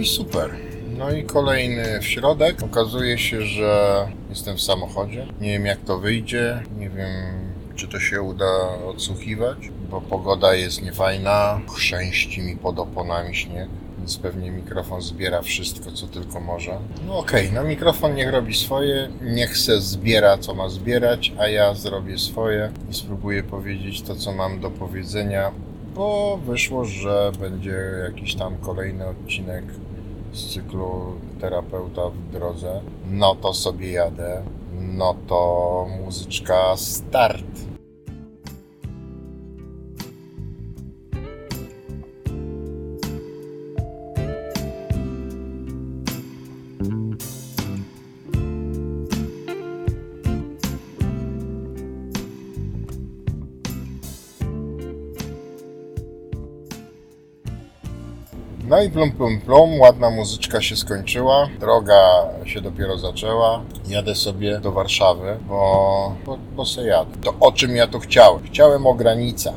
I super. No i kolejny w środek. Okazuje się, że jestem w samochodzie. Nie wiem jak to wyjdzie. Nie wiem czy to się uda odsłuchiwać, bo pogoda jest niefajna. Chrzęści mi pod oponami śnieg. Więc pewnie mikrofon zbiera wszystko, co tylko może. No okej, no mikrofon niech robi swoje, niech se zbiera, co ma zbierać, a ja zrobię swoje i spróbuję powiedzieć to, co mam do powiedzenia, bo wyszło, że będzie jakiś tam kolejny odcinek z cyklu Terapeuta w drodze. No to sobie jadę. No to muzyczka start. No i plum plum plum, ładna muzyczka się skończyła, droga się dopiero zaczęła. Jadę sobie do Warszawy, bo, bo, bo se jadę. To o czym ja tu chciałem? Chciałem o granicach.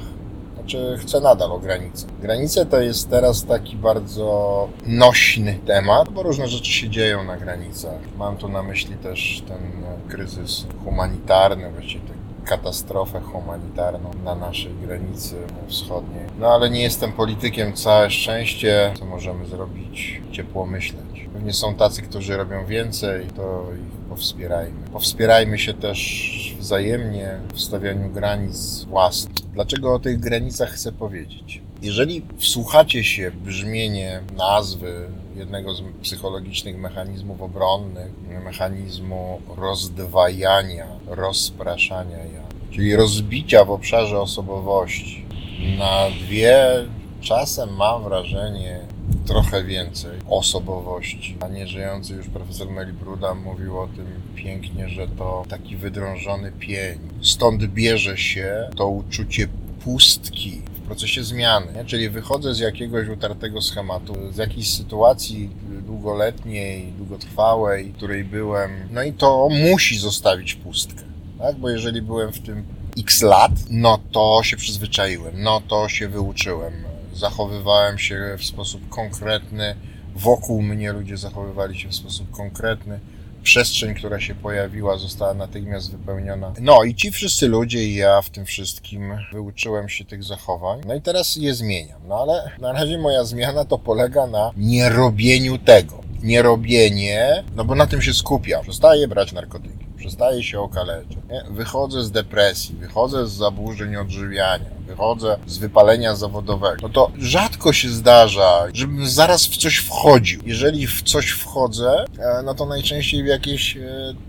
Znaczy, chcę nadal o granicach. Granice to jest teraz taki bardzo nośny temat, bo różne rzeczy się dzieją na granicach. Mam tu na myśli też ten kryzys humanitarny, właściwie katastrofę humanitarną na naszej granicy wschodniej. No ale nie jestem politykiem, całe szczęście. Co możemy zrobić? Ciepło myśleć. Pewnie są tacy, którzy robią więcej, to ich powspierajmy. Powspierajmy się też wzajemnie w stawianiu granic własnych. Dlaczego o tych granicach chcę powiedzieć? Jeżeli wsłuchacie się w brzmienie nazwy jednego z psychologicznych mechanizmów obronnych, mechanizmu rozdwajania, rozpraszania ja, czyli rozbicia w obszarze osobowości na dwie, czasem mam wrażenie, trochę więcej osobowości. A nieżyjący już profesor Meli Bruda mówił o tym pięknie, że to taki wydrążony pień. Stąd bierze się to uczucie pustki procesie zmiany. Czyli wychodzę z jakiegoś utartego schematu, z jakiejś sytuacji długoletniej, długotrwałej, w której byłem, no i to musi zostawić pustkę. Tak? Bo jeżeli byłem w tym x lat, no to się przyzwyczaiłem, no to się wyuczyłem. Zachowywałem się w sposób konkretny, wokół mnie ludzie zachowywali się w sposób konkretny przestrzeń, która się pojawiła, została natychmiast wypełniona. No i ci wszyscy ludzie i ja w tym wszystkim wyuczyłem się tych zachowań. No i teraz je zmieniam. No ale na razie moja zmiana to polega na nierobieniu tego. Nierobienie, no bo na tym się skupiam. Przestaję brać narkotyki, przestaję się okaleczać. Wychodzę z depresji, wychodzę z zaburzeń odżywiania, wychodzę z wypalenia zawodowego. No to rzadko się zdarza, żebym zaraz w coś wchodził. Jeżeli w coś wchodzę, e, no to najczęściej w jakieś e,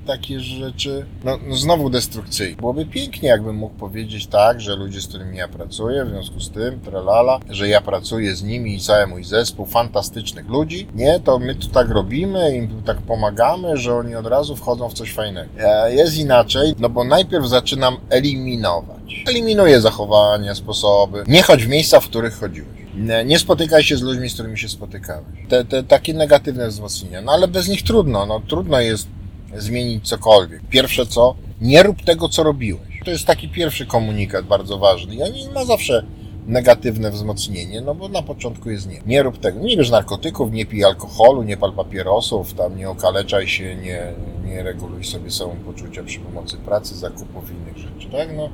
takie rzeczy, no, no znowu destrukcyjne. Byłoby pięknie, jakbym mógł powiedzieć tak, że ludzie, z którymi ja pracuję, w związku z tym, tralala, że ja pracuję z nimi i cały mój zespół fantastycznych ludzi. Nie, to my tu tak robimy, im tak pomagamy, że oni od razu wchodzą w coś fajnego. E, Jest inaczej, no bo najpierw zaczynam eliminować. Eliminuję zachowania, sposoby. Nie chodź w miejsca, w których chodziłeś. Nie spotykaj się z ludźmi, z którymi się spotykałeś. Te, te takie negatywne wzmocnienia. No ale bez nich trudno. No trudno jest zmienić cokolwiek. Pierwsze co? Nie rób tego, co robiłeś. To jest taki pierwszy komunikat bardzo ważny. I on ma zawsze negatywne wzmocnienie, no bo na początku jest nie. Nie rób tego. Nie bierz narkotyków, nie pij alkoholu, nie pal papierosów, tam nie okaleczaj się, nie, nie reguluj sobie samopoczucia przy pomocy pracy, zakupów i innych rzeczy, tak? No,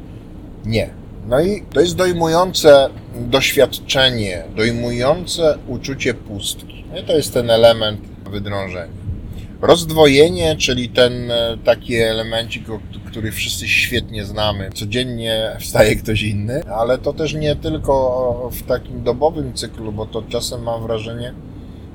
nie. No i to jest dojmujące doświadczenie, dojmujące uczucie pustki. No to jest ten element wydrążenia. Rozdwojenie, czyli ten e, taki elemencik, który wszyscy świetnie znamy. Codziennie wstaje ktoś inny, ale to też nie tylko w takim dobowym cyklu, bo to czasem mam wrażenie,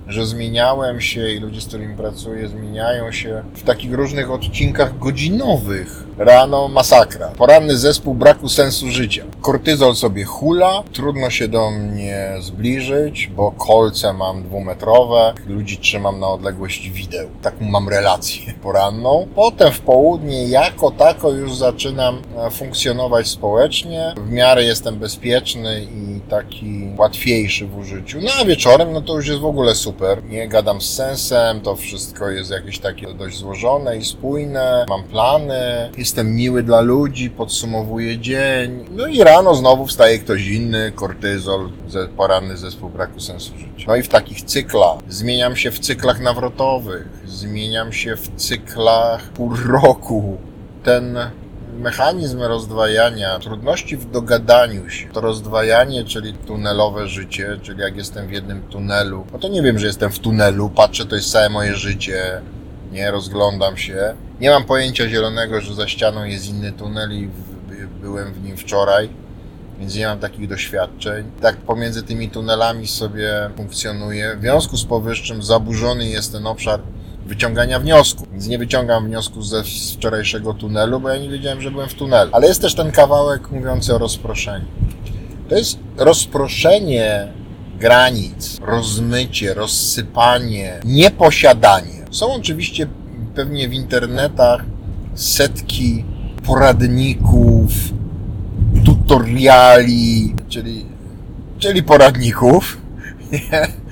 że zmieniałem się i ludzie, z którymi pracuję, zmieniają się w takich różnych odcinkach godzinowych. Rano masakra. Poranny zespół braku sensu życia. Kortyzol sobie hula, trudno się do mnie zbliżyć, bo kolce mam dwumetrowe, ludzi trzymam na odległość wideł. Taką mam relację poranną. Potem w południe jako tako już zaczynam e, funkcjonować społecznie. W miarę jestem bezpieczny i taki łatwiejszy w użyciu. No a wieczorem, no to już jest w ogóle super. Nie gadam z sensem, to wszystko jest jakieś takie dość złożone i spójne. Mam plany, jestem miły dla ludzi, podsumowuję dzień. No i rano znowu wstaje ktoś inny, kortyzol, poranny zespół braku sensu życia. No i w takich cyklach. Zmieniam się w cyklach nawrotowych, zmieniam się w cyklach pół roku. Ten mechanizm rozdwajania, trudności w dogadaniu się. To rozdwajanie, czyli tunelowe życie, czyli jak jestem w jednym tunelu, no to nie wiem, że jestem w tunelu, patrzę, to jest całe moje życie, nie rozglądam się. Nie mam pojęcia zielonego, że za ścianą jest inny tunel i byłem w nim wczoraj, więc nie mam takich doświadczeń. Tak pomiędzy tymi tunelami sobie funkcjonuję. W związku z powyższym zaburzony jest ten obszar wyciągania wniosku. Więc nie wyciągam wniosku ze wczorajszego tunelu, bo ja nie wiedziałem, że byłem w tunelu. Ale jest też ten kawałek mówiący o rozproszeniu. To jest rozproszenie granic, rozmycie, rozsypanie, nieposiadanie. Są oczywiście pewnie w internetach setki poradników, tutoriali, czyli, czyli poradników,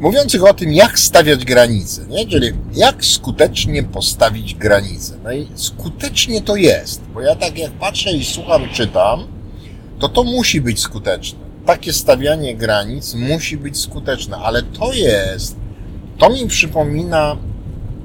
mówiących o tym, jak stawiać granice, nie? czyli jak skutecznie postawić granice. No i skutecznie to jest, bo ja tak jak patrzę i słucham, czytam, to to musi być skuteczne. Takie stawianie granic musi być skuteczne, ale to jest, to mi przypomina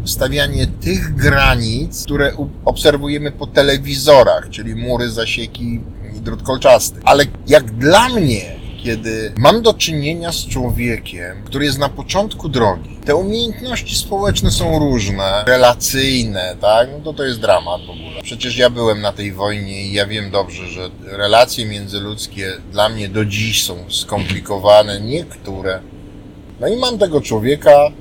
stawianie tych granic, które obserwujemy po telewizorach, czyli mury, zasieki i drut kolczasty. Ale jak dla mnie kiedy mam do czynienia z człowiekiem, który jest na początku drogi, te umiejętności społeczne są różne, relacyjne, tak? No to to jest dramat w ogóle. Przecież ja byłem na tej wojnie i ja wiem dobrze, że relacje międzyludzkie dla mnie do dziś są skomplikowane, niektóre. No i mam tego człowieka,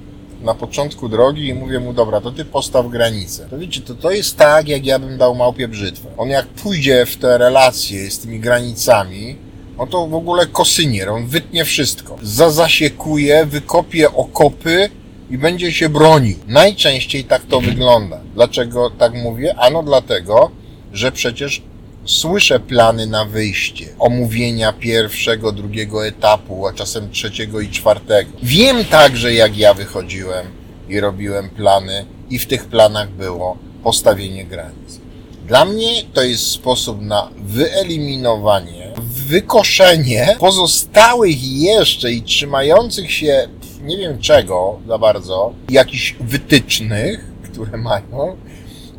na początku drogi i mówię mu, dobra, to ty postaw granicę. To wiecie, to, to jest tak, jak ja bym dał małpie brzytwę. On jak pójdzie w te relacje z tymi granicami, no to w ogóle kosynier, on wytnie wszystko. Zazasiekuje, wykopie okopy i będzie się bronił. Najczęściej tak to wygląda. Dlaczego tak mówię? Ano dlatego, że przecież słyszę plany na wyjście, omówienia pierwszego, drugiego etapu, a czasem trzeciego i czwartego. Wiem także, jak ja wychodziłem i robiłem plany, i w tych planach było postawienie granic. Dla mnie to jest sposób na wyeliminowanie wykoszenie pozostałych jeszcze i trzymających się nie wiem czego za bardzo, jakichś wytycznych, które mają,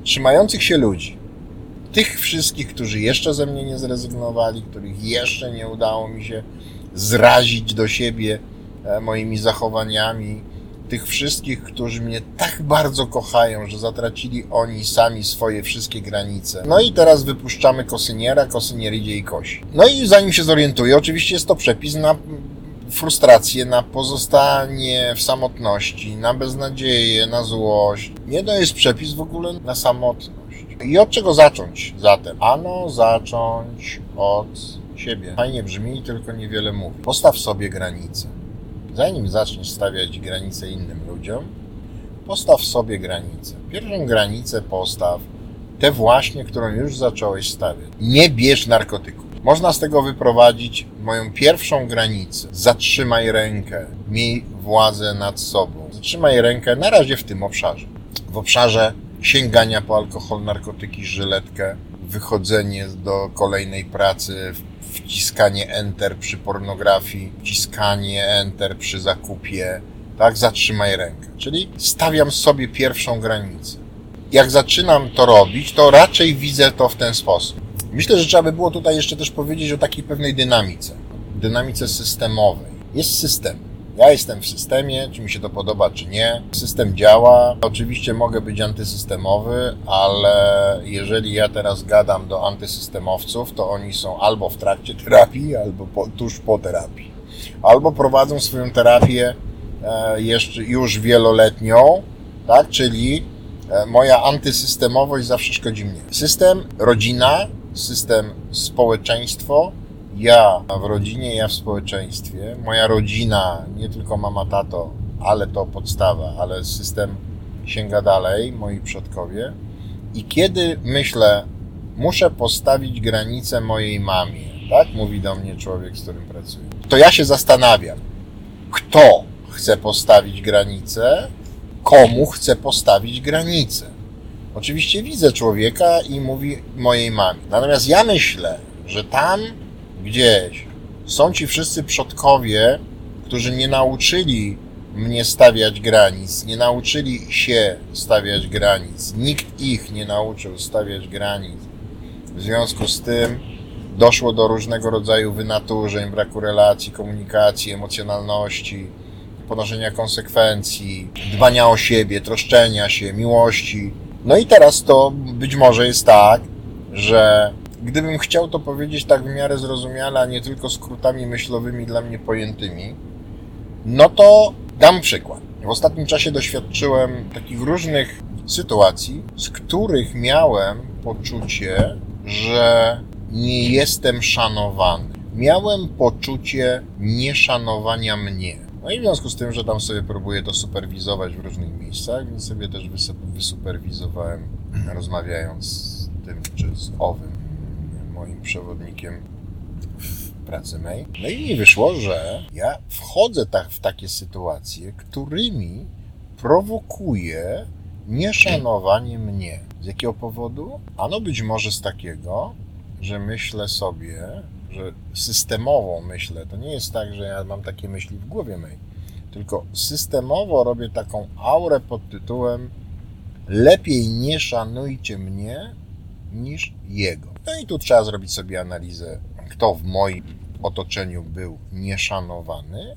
trzymających się ludzi. Tych wszystkich, którzy jeszcze ze mnie nie zrezygnowali, których jeszcze nie udało mi się zrazić do siebie e, moimi zachowaniami, tych wszystkich, którzy mnie tak bardzo kochają, że zatracili oni sami swoje wszystkie granice. No i teraz wypuszczamy kosyniera, kosynier idzie i kosi. No i zanim się zorientuje, oczywiście jest to przepis na frustrację, na pozostanie w samotności, na beznadzieję, na złość. Nie to jest przepis w ogóle na samotność. I od czego zacząć zatem? Ano zacząć od siebie. Fajnie brzmi, tylko niewiele mówi. Postaw sobie granice zanim zaczniesz stawiać granice innym ludziom, postaw sobie granice. Pierwszą granicę postaw, tę właśnie, którą już zacząłeś stawiać. Nie bierz narkotyków. Można z tego wyprowadzić moją pierwszą granicę. Zatrzymaj rękę, miej władzę nad sobą. Zatrzymaj rękę na razie w tym obszarze. W obszarze sięgania po alkohol, narkotyki, żyletkę, wychodzenie do kolejnej pracy, wciskanie Enter przy pornografii, wciskanie Enter przy zakupie, tak? Zatrzymaj rękę. Czyli stawiam sobie pierwszą granicę. Jak zaczynam to robić, to raczej widzę to w ten sposób. Myślę, że trzeba by było tutaj jeszcze też powiedzieć o takiej pewnej dynamice. Dynamice systemowej. Jest system ja jestem w systemie, czy mi się to podoba, czy nie. System działa. Oczywiście mogę być antysystemowy, ale jeżeli ja teraz gadam do antysystemowców, to oni są albo w trakcie terapii, albo po, tuż po terapii. Albo prowadzą swoją terapię e, jeszcze już wieloletnią, tak? Czyli e, moja antysystemowość zawsze szkodzi mnie. System, rodzina, system społeczeństwo, ja w rodzinie, ja w społeczeństwie, moja rodzina, nie tylko mama, tato, ale to podstawa, ale system sięga dalej, moi przodkowie. I kiedy myślę, muszę postawić granicę mojej mamie, Tak mówi do mnie człowiek, z którym pracuję. To ja się zastanawiam, kto chce postawić granicę, komu chce postawić granicę. Oczywiście widzę człowieka i mówi mojej mamie. Natomiast ja myślę, że tam gdzieś są ci wszyscy przodkowie, którzy nie nauczyli mnie stawiać granic, nie nauczyli się stawiać granic, nikt ich nie nauczył stawiać granic. W związku z tym doszło do różnego rodzaju wynaturzeń, braku relacji, komunikacji, emocjonalności, ponoszenia konsekwencji, dbania o siebie, troszczenia się, miłości. No i teraz to być może jest tak, że gdybym chciał to powiedzieć tak w miarę zrozumiale, a nie tylko skrótami myślowymi dla mnie pojętymi, no to dam przykład. W ostatnim czasie doświadczyłem takich różnych sytuacji, z których miałem poczucie, że nie jestem szanowany. Miałem poczucie nieszanowania mnie. No i w związku z tym, że tam sobie próbuję to superwizować w różnych miejscach, więc sobie też wysuperwizowałem, rozmawiając z tym czy z owym moim przewodnikiem w pracy mej. No i mi wyszło, że ja wchodzę tak w takie sytuacje, którymi prowokuję nieszanowanie mnie. Z jakiego powodu? Ano być może z takiego, że myślę sobie, że systemowo myślę. To nie jest tak, że ja mam takie myśli w głowie mej, tylko systemowo robię taką aurę pod tytułem lepiej nie szanujcie mnie niż jego. No i tu trzeba zrobić sobie analizę, kto w moim otoczeniu był nieszanowany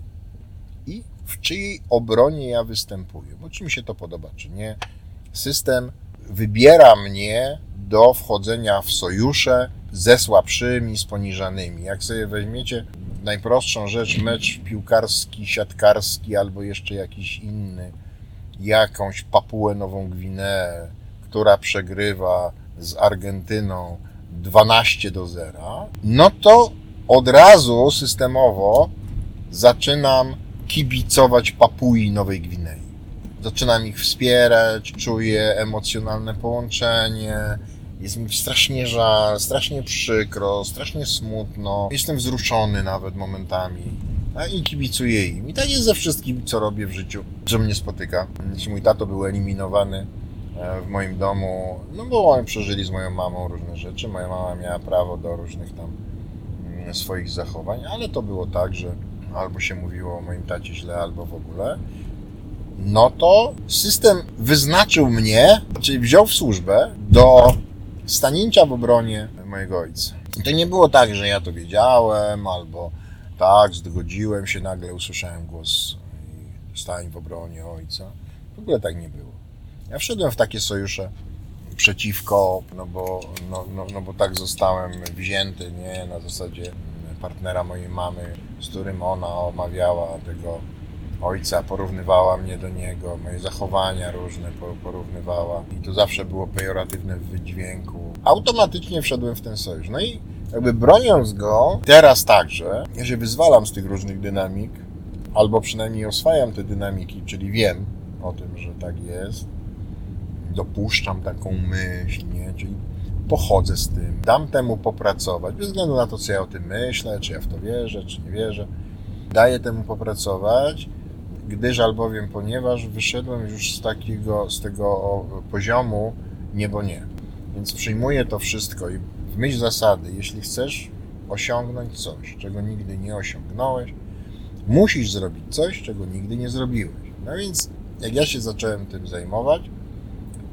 i w czyjej obronie ja występuję. Bo czy mi się to podoba, czy nie. System wybiera mnie do wchodzenia w sojusze ze słabszymi, z poniżanymi. Jak sobie weźmiecie najprostszą rzecz, mecz piłkarski, siatkarski albo jeszcze jakiś inny, jakąś Papułę Nową Gwineę, która przegrywa z Argentyną 12 do 0, no to od razu systemowo zaczynam kibicować Papui Nowej Gwinei. Zaczynam ich wspierać, czuję emocjonalne połączenie, jest mi strasznie żal, strasznie przykro, strasznie smutno. Jestem wzruszony nawet momentami. I kibicuję im. I tak jest ze wszystkim, co robię w życiu, że mnie spotyka. Jeśli mój tato był eliminowany w moim domu, no bo oni przeżyli z moją mamą różne rzeczy. Moja mama miała prawo do różnych tam mm, swoich zachowań, ale to było tak, że albo się mówiło o moim tacie źle, albo w ogóle. No to system wyznaczył mnie, czyli wziął w służbę do stanięcia w obronie mojego ojca. To nie było tak, że ja to wiedziałem, albo tak, zgodziłem się, nagle usłyszałem głos stań w obronie ojca. W ogóle tak nie było. Ja wszedłem w takie sojusze przeciwko, no bo, no, no, no bo tak zostałem wzięty, nie, na zasadzie partnera mojej mamy, z którym ona omawiała tego ojca, porównywała mnie do niego, moje zachowania różne porównywała i to zawsze było pejoratywne w wydźwięku. Automatycznie wszedłem w ten sojusz. No i jakby broniąc go, teraz także, ja się wyzwalam z tych różnych dynamik, albo przynajmniej oswajam te dynamiki, czyli wiem o tym, że tak jest, dopuszczam taką myśl, nie? czyli pochodzę z tym, dam temu popracować, bez względu na to, co ja o tym myślę, czy ja w to wierzę, czy nie wierzę, daję temu popracować gdyż albowiem, ponieważ wyszedłem już z takiego, z tego poziomu niebo nie. Więc przyjmuję to wszystko i w myśl zasady, jeśli chcesz osiągnąć coś, czego nigdy nie osiągnąłeś, musisz zrobić coś, czego nigdy nie zrobiłeś. No więc jak ja się zacząłem tym zajmować,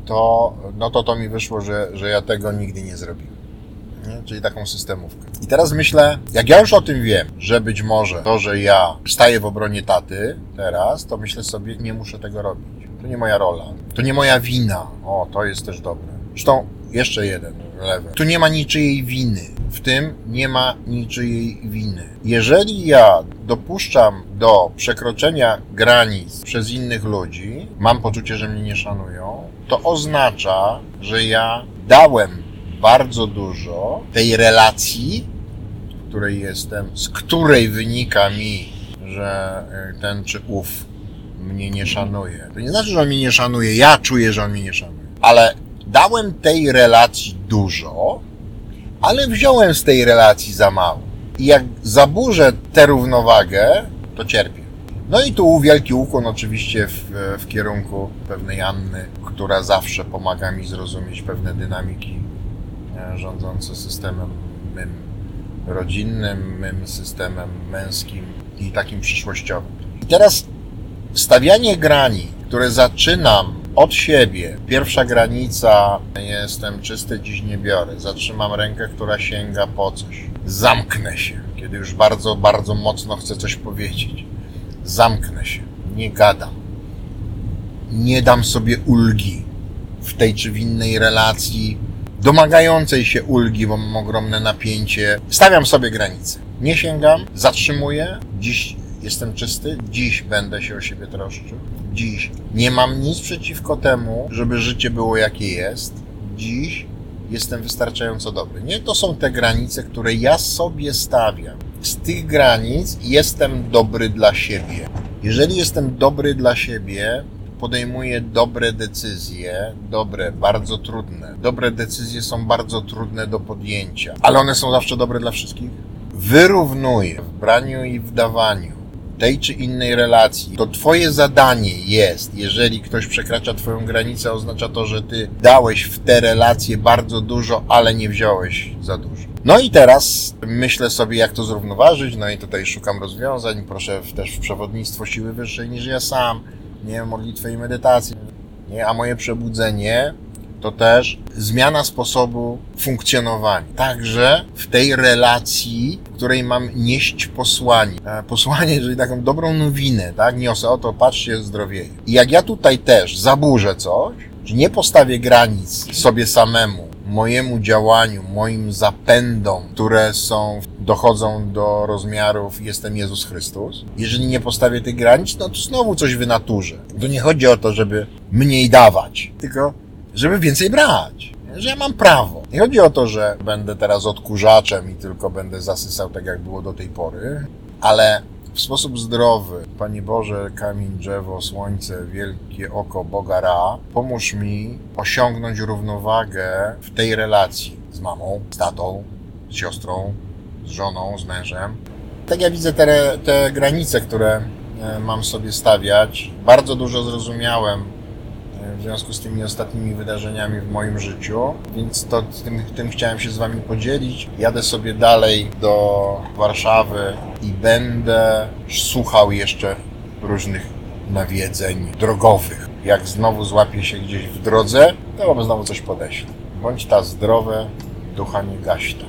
to, no to to mi wyszło, że, że ja tego nigdy nie zrobiłem nie? czyli taką systemówkę. I teraz myślę, jak ja już o tym wiem, że być może to, że ja staję w obronie taty teraz, to myślę sobie, nie muszę tego robić. To nie moja rola. To nie moja wina. O, to jest też dobre. Zresztą jeszcze jeden lewy. Tu nie ma niczyjej winy. W tym nie ma niczyjej winy. Jeżeli ja dopuszczam do przekroczenia granic przez innych ludzi, mam poczucie, że mnie nie szanują, to oznacza, że ja dałem bardzo dużo tej relacji, w której jestem, z której wynika mi, że e, ten czy ów mnie nie szanuje. To nie znaczy, że on mnie nie szanuje, ja czuję, że on mnie nie szanuje. Ale dałem tej relacji dużo, ale wziąłem z tej relacji za mało. I jak zaburzę tę równowagę, to cierpię. No i tu wielki ukłon oczywiście w, w kierunku pewnej Anny, która zawsze pomaga mi zrozumieć pewne dynamiki e, rządzące systemem mym rodzinnym, mym systemem męskim i takim przyszłościowym. I teraz stawianie granic, które zaczynam od siebie. Pierwsza granica, jestem czysty, dziś nie biorę. Zatrzymam rękę, która sięga po coś. Zamknę się, kiedy już bardzo, bardzo mocno chcę coś powiedzieć. Zamknę się, nie gadam. Nie dam sobie ulgi w tej czy w innej relacji, domagającej się ulgi, bo mam ogromne napięcie. Stawiam sobie granice. Nie sięgam, zatrzymuję. Dziś jestem czysty, dziś będę się o siebie troszczył. Dziś nie mam nic przeciwko temu, żeby życie było jakie jest. Dziś jestem wystarczająco dobry. Nie, to są te granice, które ja sobie stawiam. Z tych granic jestem dobry dla siebie. Jeżeli jestem dobry dla siebie, podejmuję dobre decyzje, dobre, bardzo trudne. Dobre decyzje są bardzo trudne do podjęcia, ale one są zawsze dobre dla wszystkich. Wyrównuję w braniu i w dawaniu tej czy innej relacji, to Twoje zadanie jest, jeżeli ktoś przekracza Twoją granicę, oznacza to, że Ty dałeś w te relacje bardzo dużo, ale nie wziąłeś za dużo. No i teraz myślę sobie, jak to zrównoważyć, no i tutaj szukam rozwiązań, proszę też w przewodnictwo siły wyższej niż ja sam, nie modlitwę i medytację, nie, a moje przebudzenie to też zmiana sposobu funkcjonowania. Także w tej relacji, w której mam nieść posłanie. E, Posłanie, czyli taką dobrą nowinę, tak? Niosę, oto patrzcie, zdrowieje. I jak ja tutaj też zaburzę coś, że nie postawię granic sobie samemu, mojemu działaniu, moim zapędom, które są, dochodzą do rozmiarów jestem Jezus Chrystus. Jeżeli nie postawię tych granic, no to znowu coś wynaturzę. To nie chodzi o to, żeby mniej dawać, tylko żeby więcej brać. Że ja mam prawo. Nie chodzi o to, że będę teraz odkurzaczem i tylko będę zasysał tak, jak było do tej pory, ale w sposób zdrowy. Panie Boże, kamień, drzewo, słońce, wielkie oko Boga Ra, pomóż mi osiągnąć równowagę w tej relacji z mamą, z tatą, z siostrą, z żoną, z mężem. Tak ja widzę te, te granice, które e, mam sobie stawiać. Bardzo dużo zrozumiałem w związku z tymi ostatnimi wydarzeniami w moim życiu, więc to tym, tym chciałem się z Wami podzielić. Jadę sobie dalej do Warszawy i będę słuchał jeszcze różnych nawiedzeń drogowych. Jak znowu złapię się gdzieś w drodze, to Wam znowu coś podeślę. Bądź ta zdrowe, ducha nie gaśta.